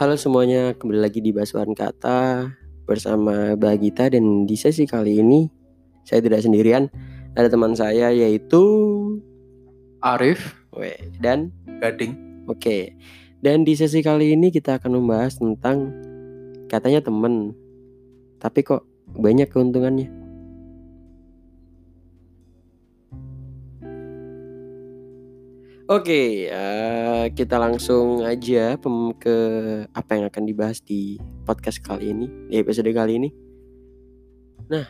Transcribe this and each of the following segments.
Halo semuanya, kembali lagi di Basuhan Kata bersama Bagita dan di sesi kali ini saya tidak sendirian, ada teman saya yaitu Arif we, dan Gading oke. Dan di sesi kali ini kita akan membahas tentang katanya temen, tapi kok banyak keuntungannya. Oke, eh, kita langsung aja ke apa yang akan dibahas di podcast kali ini, di episode kali ini. Nah,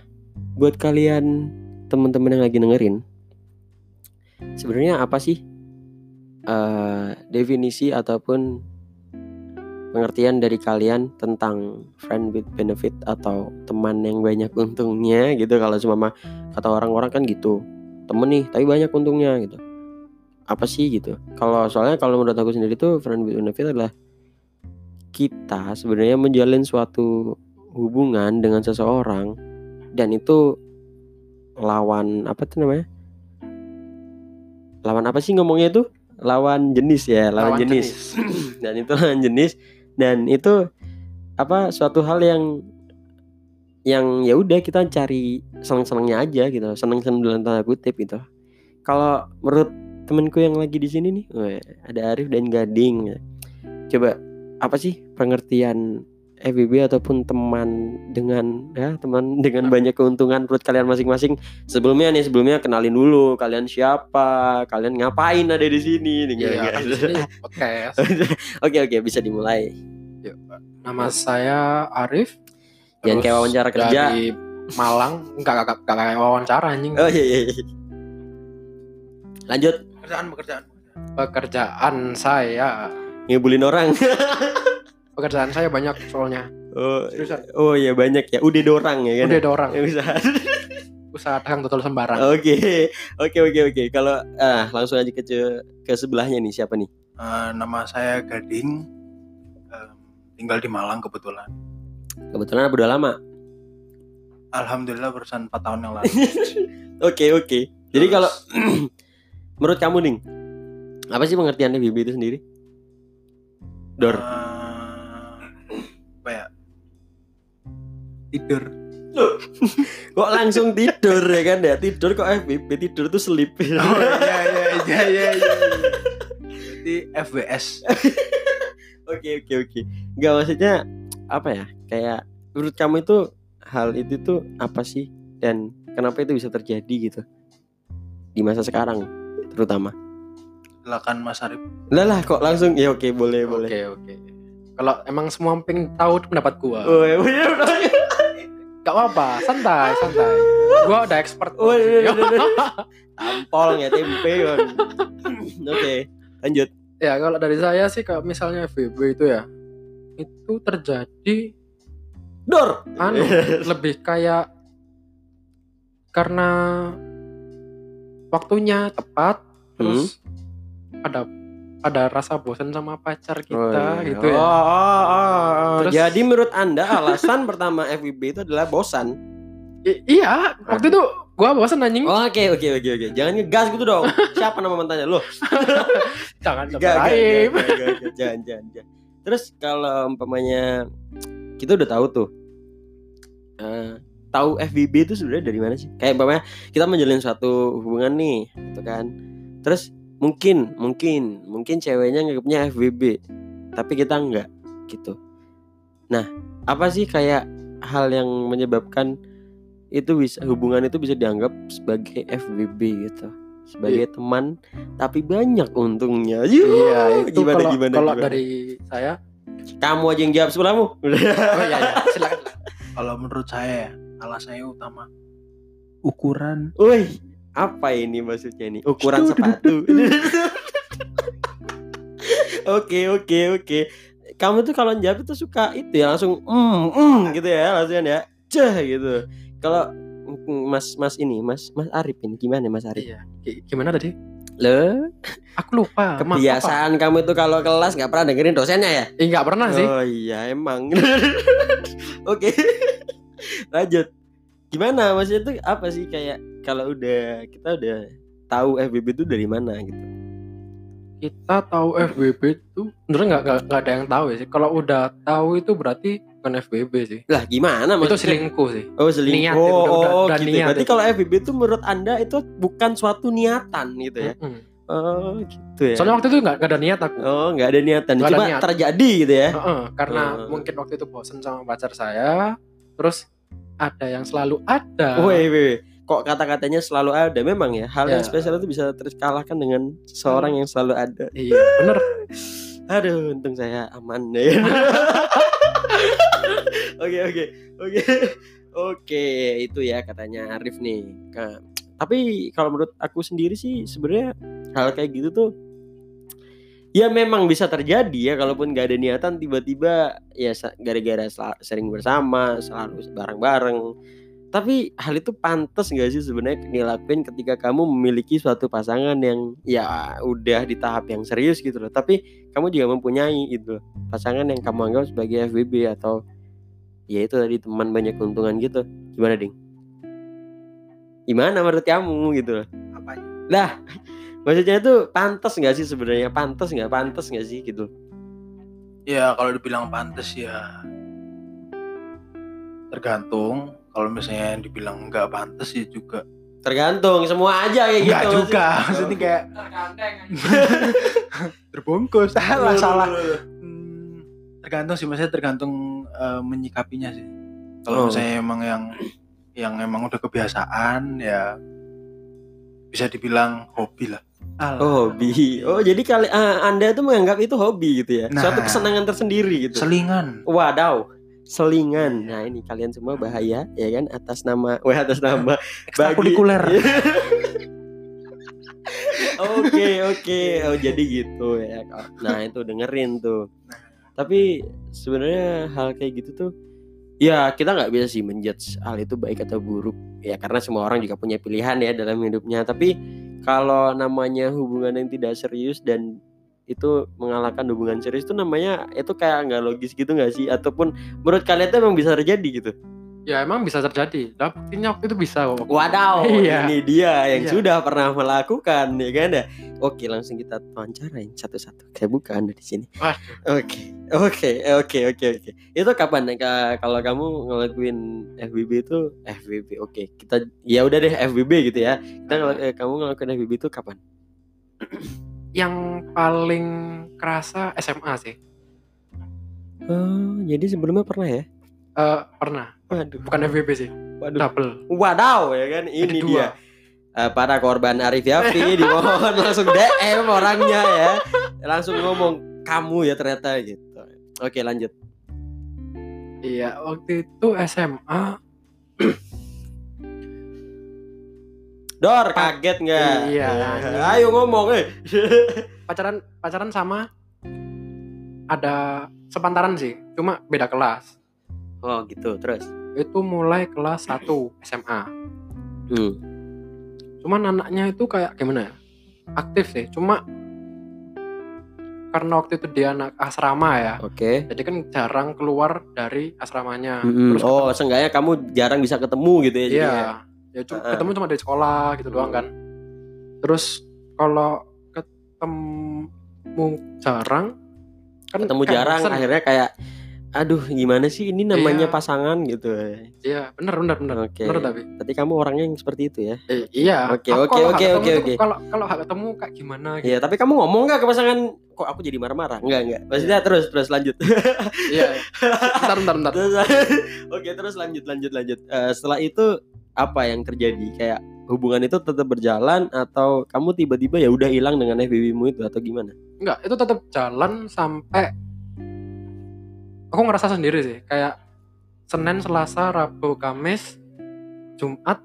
buat kalian teman-teman yang lagi dengerin, sebenarnya apa sih eh, definisi ataupun pengertian dari kalian tentang friend with benefit atau teman yang banyak untungnya gitu? Kalau cuma mah kata orang-orang kan gitu, temen nih tapi banyak untungnya gitu apa sih gitu. Kalau soalnya kalau menurut aku sendiri tuh friend with benefit adalah kita sebenarnya menjalin suatu hubungan dengan seseorang dan itu lawan apa tuh namanya? Lawan apa sih ngomongnya itu? Lawan jenis ya lawan, Lawan jenis. dan itu lawan jenis dan itu apa suatu hal yang yang ya udah kita cari seneng-senengnya aja gitu seneng-seneng dalam tanda kutip gitu kalau menurut temanku yang lagi di sini nih weh, ada Arif dan Gading coba apa sih pengertian FBB ataupun teman dengan ya teman dengan banyak keuntungan menurut kalian masing-masing sebelumnya nih sebelumnya kenalin dulu kalian siapa kalian ngapain ada di sini Iya, kan podcast. oke oke bisa dimulai Nama saya Arif. Jangan Terus kayak wawancara kerja. Dari Malang, enggak enggak enggak kayak wawancara anjing. oh iya, iya. iya. lanjut Pekerjaan pekerjaan. Pekerjaan saya, ngibulin orang pekerjaan saya banyak soalnya. oh, Seriusan. oh iya banyak ya udah dorang ya kan Udah ada orang Ya, bisa usaha dagang total sembarang. Oke, oke, oke, oke. Kalau ah langsung aja ke ke sebelahnya nih siapa nih? Eh, nama saya Gading, Em, tinggal di Malang kebetulan. Kebetulan udah lama. Alhamdulillah berusaha 4 tahun yang lalu. Oke, oke. Jadi kalau menurut kamu nih, apa sih pengertian FBB itu sendiri? Dor. eh, apa ya? Tidur. Kok langsung tidur ya kan ya? Tidur kok FBB tidur tuh selip. Oh iya iya iya iya. iya. Berarti FBS. Oke, oke, oke. Enggak maksudnya apa ya? Kayak menurut kamu itu hal itu tuh apa sih dan kenapa itu bisa terjadi gitu di masa sekarang terutama? Silakan Mas Arif. Lah lah kok langsung ya oke boleh boleh. Oke oke. Kalau emang semua pengen tahu pendapat gua, Oh, ya, iya, udah. gak apa-apa, santai santai. Gua udah expert. Oh, iya, iya, iya, iya. Tampol ya tempe. Oke, lanjut. Ya kalau dari saya sih kalau misalnya FBB itu ya itu terjadi Dor. anu lebih kayak karena waktunya tepat terus ada ada rasa bosan sama pacar kita gitu oh, ya. Oh, oh, oh. Terus- Jadi menurut Anda alasan pertama FWB itu adalah bosan. I- iya, waktu itu gua bosan anjing. Oh, Oke, oke, oke, oke. Jangan ngegas gitu dong. Siapa nama mantannya lo? Jangan gak. Jangan, jangan, jangan. Terus kalau umpamanya kita udah tahu tuh. eh, tahu FBB itu sebenarnya dari mana sih? Kayak umpamanya kita menjalin suatu hubungan nih, gitu kan. Terus mungkin, mungkin, mungkin ceweknya nganggapnya FBB, tapi kita enggak gitu. Nah, apa sih kayak hal yang menyebabkan itu bisa hubungan itu bisa dianggap sebagai FBB gitu sebagai teman tapi banyak untungnya Iya, itu gimana, kalau gimana, kalau gimana? dari saya kamu aja yang jawab sebelahmu Oh iya, iya. silakan. Kalau menurut saya ya, alasannya utama ukuran Wih, apa ini maksudnya ini? Ukuran sepatu. Oke, oke, oke. Kamu tuh kalau jawab tuh suka itu ya langsung mm, mm, gitu ya, langsung ya. Ceh gitu. Kalau mm, Mas Mas ini, Mas Mas Arif ini gimana Mas Arif? Iya. Gi- Gimana tadi? Lo Aku lupa. Maaf, apa? kebiasaan kamu itu kalau kelas nggak pernah dengerin dosennya ya? Eh, nggak pernah sih. Oh iya emang. Oke. Lanjut. Gimana maksudnya itu apa sih kayak kalau udah kita udah tahu FBB itu dari mana gitu? kita tahu FBB itu sebenarnya nggak nggak ada yang tahu ya sih. Kalau udah tahu itu berarti bukan FBB sih. Lah gimana Itu maksudnya? selingkuh sih. Oh selingkuh. Niat itu, oh, udah- udah gitu. niat Berarti itu. kalau FBB itu menurut anda itu bukan suatu niatan gitu ya? Mm-mm. Oh gitu ya. Soalnya waktu itu nggak nggak ada niat aku. Oh nggak ada niatan, ada cuma niat. terjadi gitu ya? Heeh, karena Oh. mungkin waktu itu bosen sama pacar saya, terus ada yang selalu ada. Woi, woi, kok kata-katanya selalu ada? Memang ya, hal yang Ya. spesial itu bisa terkalahkan dengan seorang yang selalu ada. Iya, bener. Aduh, untung saya aman deh. Oke, oke, oke, oke. Itu ya katanya Arif nih. Ka- Tapi kalau menurut aku sendiri sih sebenarnya hal kayak gitu tuh ya memang bisa terjadi ya kalaupun gak ada niatan tiba-tiba ya gara-gara sering bersama selalu bareng-bareng. Tapi hal itu pantas gak sih sebenarnya dilakuin ketika kamu memiliki suatu pasangan yang ya udah di tahap yang serius gitu loh. Tapi kamu juga mempunyai gitu loh, pasangan yang kamu anggap sebagai FBB atau ya itu tadi teman banyak keuntungan gitu. Gimana ding? Gimana menurut kamu gitu loh? Apanya? lah maksudnya itu pantas nggak sih sebenarnya pantas nggak pantas nggak sih gitu Ya kalau dibilang pantas ya tergantung. Kalau misalnya yang dibilang nggak pantas ya juga. tergantung semua aja kayak gitu Nggak juga. maksudnya. Maksudnya kayak terbungkus. Salah salah. Hmm, tergantung sih maksudnya tergantung eh, menyikapinya sih. Kalau Oh. misalnya emang yang yang emang udah kebiasaan ya bisa dibilang hobi lah. Alah. Oh, hobi. Oh, jadi kali ah, Anda tuh menganggap itu hobi gitu ya. Nah. Suatu kesenangan tersendiri gitu. Selingan. Wadaw. Selingan. Nah, ini kalian semua bahaya ya kan atas nama wah atas nama Ekstrakurikuler. Oke, oke. Oh, jadi gitu ya. Nah, itu dengerin tuh. Tapi sebenarnya hal kayak gitu tuh ya kita nggak bisa sih menjudge hal itu baik atau buruk ya karena semua orang juga punya pilihan ya dalam hidupnya tapi kalau namanya hubungan yang tidak serius dan itu mengalahkan hubungan serius itu namanya itu kayak nggak logis gitu nggak sih? Ataupun menurut kalian itu emang bisa terjadi gitu Ya emang bisa terjadi. Lah buktinya waktu itu bisa kok. Wadaw, Iya. ini dia yang Iya. sudah pernah melakukan, ya kan? ya? Oke, langsung kita wawancarain satu-satu. Saya buka anda di sini. Oke, oke, oke, oke, oke. Itu kapan? Ka- Kalau kamu ngelakuin FBB itu FBB, oke. Kita ya udah deh FBB gitu ya. Kita ngel- eh, kamu ngelakuin FBB itu kapan? Yang paling kerasa SMA sih. Oh, jadi sebelumnya pernah ya? Eh pernah. Waduh, Bukan FBB sih. waduh. Double. Wadaw, ya kan? Ini Ada dia. dua. Eh, para korban Arif Yafi dimohon langsung DM orangnya ya langsung ngomong kamu ya ternyata gitu oke lanjut Iya, waktu itu SMA. Dor kaget nggak Iya, ayo ngomong eh pacaran pacaran sama ada sepantaran sih, cuma beda kelas. oh gitu terus Itu mulai kelas 1 SMA. hmm. Cuman anaknya itu kayak gimana ya? Aktif sih, cuma karena waktu itu dia anak asrama ya. oke Jadi kan jarang keluar dari asramanya. Mm-mm. Terus oh seenggaknya kamu jarang bisa ketemu gitu ya Iya. jadinya. Ya cu- Heeh. ketemu cuma di sekolah gitu doang kan. Terus kalau ketemu jarang kan ketemu jarang bosen. akhirnya kayak aduh gimana sih ini namanya Iya. pasangan gitu Iya, benar benar benar. Oke. Benar tapi. kamu orangnya yang seperti itu ya Eh, iya. Oke, oke, oke, oke, oke. Kalau kalau nggak ketemu kayak gimana gitu. Iya, tapi kamu ngomong nggak ke pasangan? Kok aku jadi marah-marah? Enggak, enggak. Maksudnya terus, terus lanjut. Iya. bentar bentar bentar. Oke, terus lanjut, lanjut, lanjut. Eh, setelah itu apa yang terjadi? Kayak hubungan itu tetap berjalan atau kamu tiba-tiba ya udah hilang dengan FBB-mu itu atau gimana? Enggak, itu tetap jalan sampai aku ngerasa sendiri sih, kayak Senin, Selasa, Rabu, Kamis, Jumat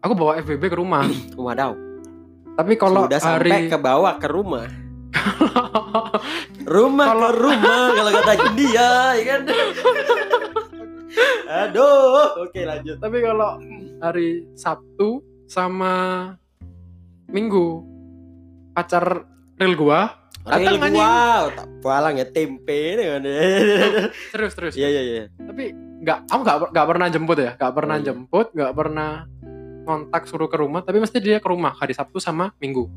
aku bawa FBB ke rumah. Wadaw. Tapi kalau Sudah sampai hari ke bawah ke rumah. Rumah ke rumah kalau kata dia, ya kan? Aduh, oke lanjut. tapi kalau hari Sabtu sama Minggu pacar real gua Datang, anjing. gua, tak palang ya tempe dengan. serius terus Iya, iya, iya. tapi nggak aku nggak nggak pernah jemput ya nggak pernah iya. jemput nggak pernah kontak suruh ke rumah tapi mesti dia ke rumah hari Sabtu sama Minggu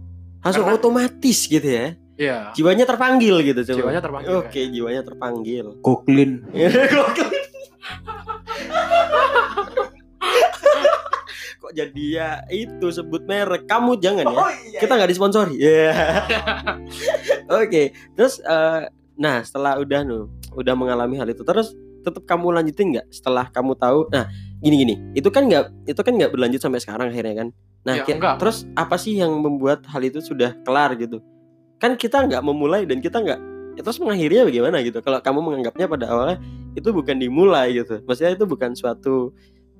Langsung Karena- otomatis gitu ya. Iya. Jiwanya terpanggil gitu coba. Jiwanya terpanggil, Oke, jiwanya terpanggil. Goklin. Gokil. Kok jadi ya itu sebut merek. Kamu jangan ya. iya. Kita nggak disponsori. Ya. Oke. Terus eh, nah setelah udah nu udah mengalami hal itu terus tetap kamu lanjutin nggak setelah kamu tahu nah gini gini itu kan nggak itu kan nggak berlanjut sampai sekarang akhirnya kan nah Ya, enggak. terus apa sih yang membuat hal itu sudah kelar gitu kan kita nggak memulai dan kita nggak ya, terus mengakhirinya bagaimana gitu kalau kamu menganggapnya pada awalnya itu bukan dimulai gitu maksudnya itu bukan suatu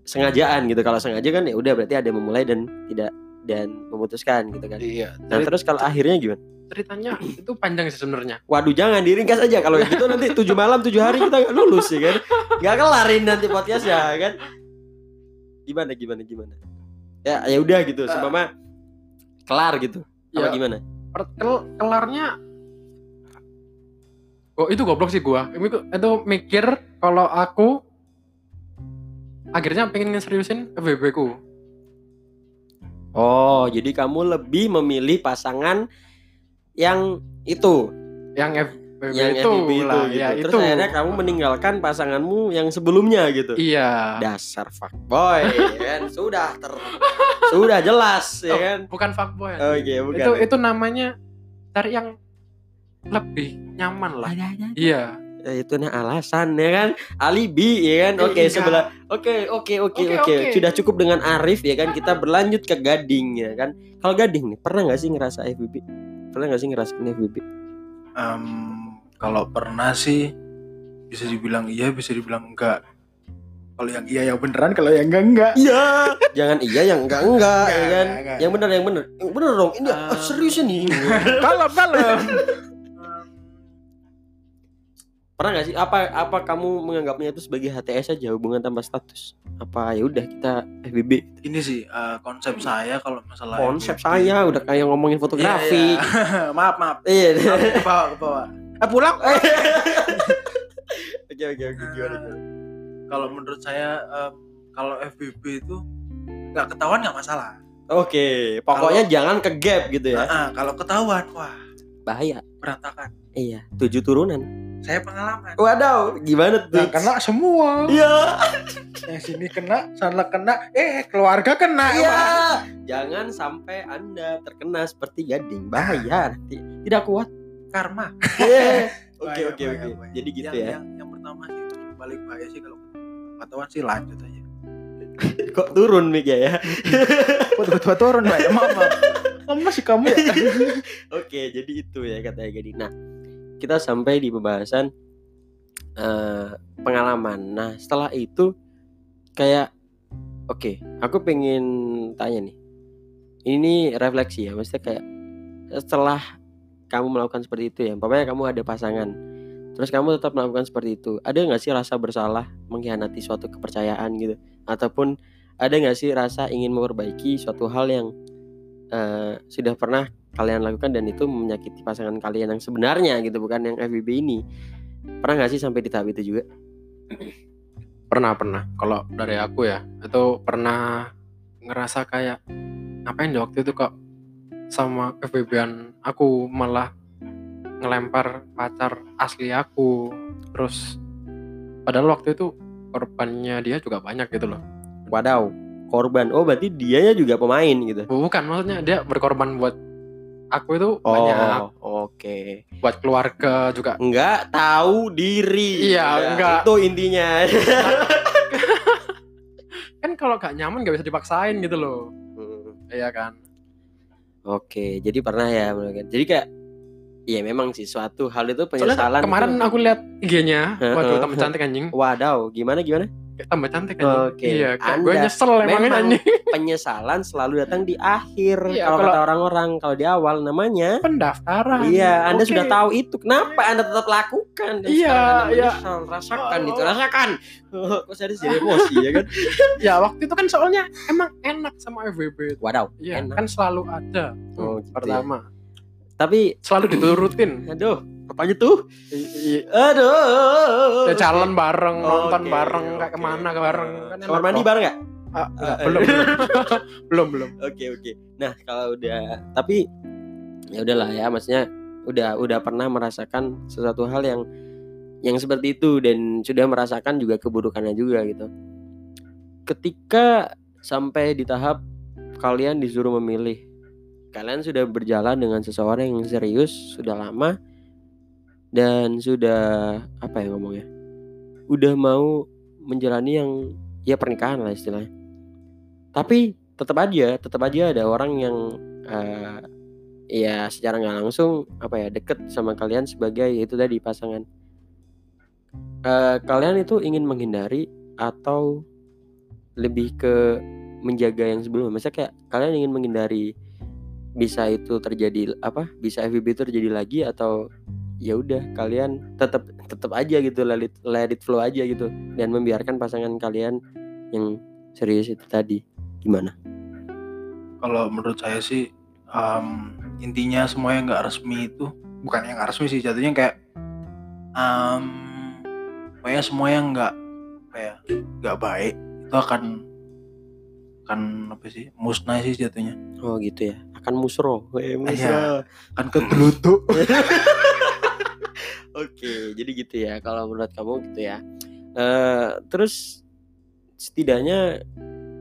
sengajaan gitu. Kalau sengaja kan ya udah berarti ada yang memulai dan tidak dan memutuskan gitu kan. Iya. nah terus kalau akhirnya gimana? Ceritanya itu panjang sih sebenarnya. Waduh jangan diringkas aja. Kalau gitu nanti tujuh malam tujuh hari kita nggak lulus ya kan? Nggak kelarin nanti podcast ya kan? Gimana gimana gimana? Ya ya udah gitu. Seumpama kelar gitu. Apa Ya, gimana? Kel- kelarnya Oh itu goblok sih gua. Itu, itu mikir kalau aku akhirnya pengen seriusin FBB ku. oh jadi kamu lebih memilih pasangan yang itu Yang FBB yang itu FBB itu lah, gitu ya terus itu. akhirnya kamu meninggalkan pasanganmu yang sebelumnya gitu Iya. dasar fuckboy kan sudah ter sudah jelas ya Oh, kan Bukan fuckboy. oke bukan itu itu namanya cari yang lebih nyaman lah. Iya. Ya, itu nah alasan ya kan? Alibi ya kan? Eh, oke enggak. sebelah oke oke oke Oke, sudah cukup dengan Arif ya kan? Kita berlanjut ke Gading ya kan? Kalau Gading nih pernah nggak sih ngerasa FBB pernah nggak sih ngerasain FBB Em, kalau pernah sih bisa dibilang iya, bisa dibilang enggak. Kalau yang iya yang beneran, kalau yang enggak enggak. iya. Jangan iya yang enggak enggak ya kan? enggak, enggak. yang benar yang benar yang benar dong. Ini Ah. oh, serius nih Kalem kalem. Pernah nggak sih apa apa kamu menganggapnya itu sebagai HTS saja hubungan tanpa status apa ya udah kita FBB Ini sih eh, konsep saya kalau masalah konsep FBB. saya udah kayak ngomongin fotografi Iya, iya. maaf maaf. iya ke bawah ke bawah. Eh pulang. oke oke oke gimana gimana Kalau menurut saya em, kalau FBB itu nggak ketahuan nggak masalah. Oke, pokoknya jangan ke gap gitu ya. Nah, ah, kalau ketahuan, wah Bahaya. Berantakan. Iya, tujuh turunan. Saya pengalaman. Waduh, gimana tuh? Nah, kena semua. Iya. Yang sini kena, sana kena, eh keluarga kena. Iya. Jangan sampai Anda terkena seperti gading. Bahaya nanti. Tidak kuat. Karma. Iya. Oke, oke, oke. Jadi gitu yang, ya. Yang, yang pertama sih balik bahaya sih kalau ketahuan sih lanjut aja. Kok turun Mik ya? Kok tiba-tiba turun, Mbak? Ya, maaf, maaf. Kamu masih kamu ya? Oke, jadi itu ya katanya gading. Nah, kita sampai di pembahasan eh, pengalaman. Nah, setelah itu kayak oke, aku pengen tanya nih. Ini refleksi ya, maksudnya kayak setelah kamu melakukan seperti itu ya, pokoknya kamu ada pasangan, terus kamu tetap melakukan seperti itu, ada nggak sih rasa bersalah mengkhianati suatu kepercayaan gitu, ataupun ada nggak sih rasa ingin memperbaiki suatu hal yang eh, sudah pernah kalian lakukan dan itu menyakiti pasangan kalian yang sebenarnya gitu, bukan yang FBB ini, pernah nggak sih sampai di tahap itu juga? Pernah pernah. Kalau dari aku ya, itu pernah ngerasa kayak ngapain ya waktu itu kok sama FBB-an aku malah ngelempar pacar asli aku. Terus padahal waktu itu korbannya dia juga banyak gitu loh. Wadaw, korban. Oh, berarti dianya juga pemain gitu. Bukan maksudnya dia berkorban buat aku itu banyak Oh, oke. buat keluarga juga. Enggak tahu diri. Iya, Ya, enggak. Itu intinya. Kan kalau gak nyaman gak bisa dipaksain gitu loh. Hmm, Iya kan? Oke, jadi pernah ya melakukan. Jadi kayak Iya memang sih suatu hal itu Soalnya penyesalan. kemarin itu- aku lihat IG-nya, waduh tambah cantik anjing. Wadaw, gimana gimana? Tambah cantik anjing. Oke, Iya, kayak gue nyesel emangnya anjing. Penyesalan selalu datang di akhir. Iya, kalau kata orang-orang, kalau di awal namanya Pendaftaran. Iya, Anda Oke. sudah tahu itu. Kenapa Anda tetap lakukan? Dan Iya, iya. menyesal. Rasakan Oh. itu, rasakan. Kok saya jadi emosi ya kan? Ya waktu itu kan soalnya emang enak sama itu. Wadaw, Iya, enak. kan selalu ada. Oh, gitu pertama. Tapi, Selalu diturutin. aduh, I- i- Aduh. Ya jalan bareng, nonton Oke, bareng, kayak oke. ke mana bareng. Kan Kamar mandi bareng nggak? Ah, enggak, Eh, belum, belum, belum, belum. Oke oke. Nah kalau udah, tapi ya udahlah ya, maksudnya udah udah pernah merasakan sesuatu hal yang yang seperti itu dan sudah merasakan juga keburukannya juga gitu ketika sampai di tahap kalian disuruh memilih kalian sudah berjalan dengan seseorang yang serius sudah lama dan sudah apa ya ngomongnya? Udah mau menjalani yang ya pernikahan lah istilahnya. Tapi tetap aja tetap aja ada orang yang eh, ya secara nggak langsung apa ya deket sama kalian sebagai itu tadi pasangan. Eh, kalian itu ingin menghindari atau lebih ke menjaga yang sebelumnya? Misalnya kayak kalian ingin menghindari bisa itu terjadi apa bisa FVB itu terjadi lagi atau ya udah kalian tetap tetap aja gitu let it, let it flow aja gitu dan membiarkan pasangan kalian yang serius itu tadi gimana kalau menurut saya sih em, intinya semua yang nggak resmi itu bukan yang nggak resmi sih jatuhnya kayak em pokoknya semua yang nggak ya nggak baik itu akan akan apa sih musnah sih jatuhnya oh gitu ya akan musro Eh, musro. Iya. akan kegelutuk Oke, jadi gitu ya. Kalau menurut kamu gitu ya. Eh terus setidaknya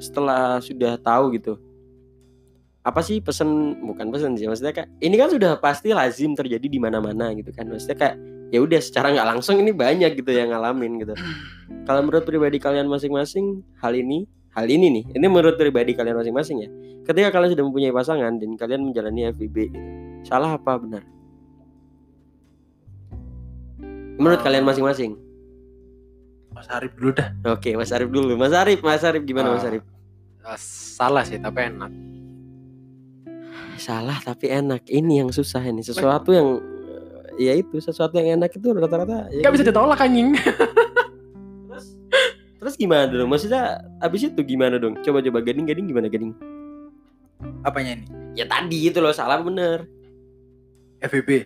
setelah sudah tahu gitu, apa sih pesan bukan pesan sih maksudnya kayak ini kan sudah pasti lazim terjadi di mana-mana gitu kan. Maksudnya kayak ya udah secara nggak langsung ini banyak gitu yang ngalamin gitu. Kalau menurut pribadi kalian masing-masing hal ini hal ini nih, ini menurut pribadi kalian masing-masing ya. Ketika kalian sudah mempunyai pasangan dan kalian menjalani gitu, salah apa benar? Menurut kalian masing-masing. Mas Arif dulu dah Oke, Mas Arif dulu. Mas Arif, Mas Arif gimana Mas Ah. Arif? Eh, salah sih tapi enak Salah tapi enak. Ini yang susah ini. Sesuatu yang eh, ya itu, sesuatu yang enak itu rata-rata ya nggak bisa gitu. ditolak anjing Terus, terus gimana dong? Maksudnya abis itu gimana dong? Coba-coba gading-gading gimana gading? apanya ini Ya tadi itu loh salah bener. FVP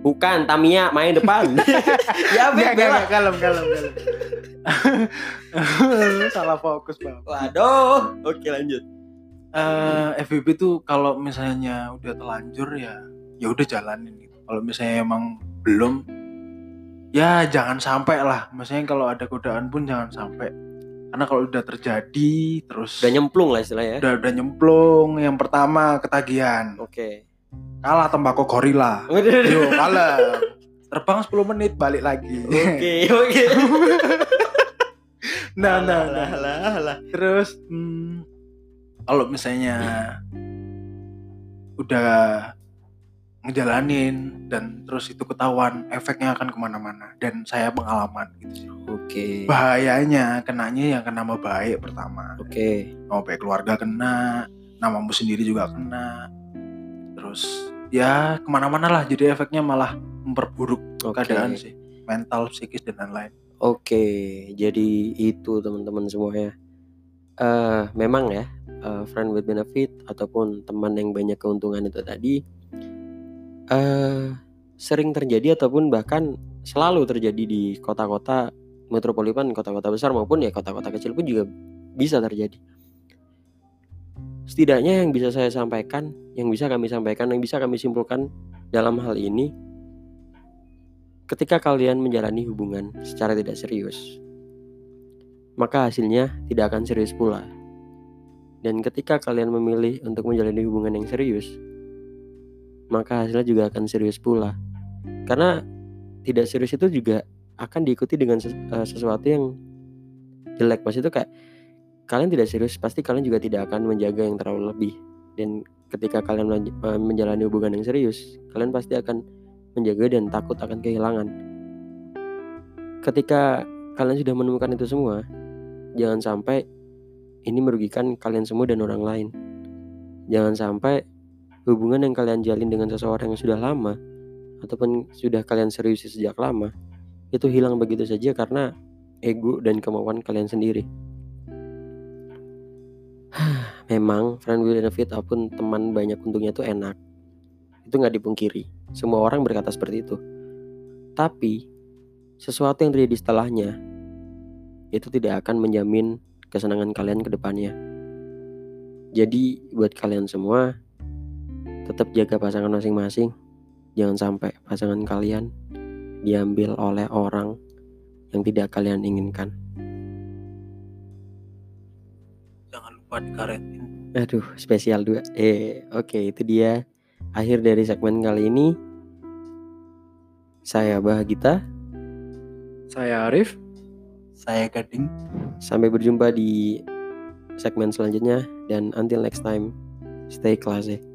Bukan Tamia main depan. ya Enggak, beda lah. enggak, kalem, kalem, kalem. Salah fokus, Bang. Waduh. Oke lanjut. Eh, FVP tuh kalau misalnya udah telanjur ya ya udah jalanin gitu. Kalau misalnya emang belum ya jangan sampai lah. Maksudnya kalau ada godaan pun jangan sampai. Karena kalau udah terjadi terus Udah nyemplung lah istilahnya. ya. udah, udah nyemplung yang pertama ketagihan. Oke. Kalah tembakau gorila. Oke, Yo, kalah. Terbang 10 menit balik lagi. oke. nah, nah, nah. Lah, lah, lah. Terus hmm, kalau misalnya udah ngejalanin dan terus itu ketahuan efeknya akan ke mana-mana dan saya pengalaman gitu sih. Oke. bahayanya kenanya yang kena nama baik pertama Oke. nama baik keluarga kena namamu sendiri juga kena terus ya ke mana-mana lah jadi efeknya malah memperburuk Oke. keadaan sih mental psikis dan lain-lain Oke, jadi itu teman-teman semuanya. Eh, memang ya, eh, friend with benefit ataupun teman yang banyak keuntungan itu tadi eh sering terjadi ataupun bahkan selalu terjadi di kota-kota metropolitan, kota-kota besar maupun ya kota-kota kecil pun juga bisa terjadi. Setidaknya yang bisa saya sampaikan, yang bisa kami sampaikan, yang bisa kami simpulkan dalam hal ini ketika kalian menjalani hubungan secara tidak serius, maka hasilnya tidak akan serius pula. Dan ketika kalian memilih untuk menjalani hubungan yang serius, maka hasilnya juga akan serius pula. Karena tidak serius itu juga akan diikuti dengan eh, sesuatu yang jelek. Maksudnya itu kayak kalian tidak serius, pasti kalian juga tidak akan menjaga yang terlalu lebih. Dan ketika kalian eh, menjalani hubungan yang serius, kalian pasti akan menjaga dan takut akan kehilangan. Ketika kalian sudah menemukan itu semua, jangan sampai ini merugikan kalian semua dan orang lain. Jangan sampai hubungan yang kalian jalin dengan seseorang yang sudah lama ataupun sudah kalian seriusi sejak lama itu hilang begitu saja karena ego dan kemauan kalian sendiri. Memang friend with benefit ataupun teman banyak untungnya itu enak. Itu nggak dipungkiri. Semua orang berkata seperti itu. Tapi sesuatu yang terjadi setelahnya itu tidak akan menjamin kesenangan kalian ke depannya. Jadi buat kalian semua tetap jaga pasangan masing-masing. jangan sampai pasangan kalian diambil oleh orang yang tidak kalian inginkan. Jangan lupa dikaretin. Aduh, spesial dua. Eh, oke, itu dia akhir dari segmen kali ini. Saya Bahagita. Saya Arif. Saya Gading. Sampai berjumpa di segmen selanjutnya dan until next time, stay classy.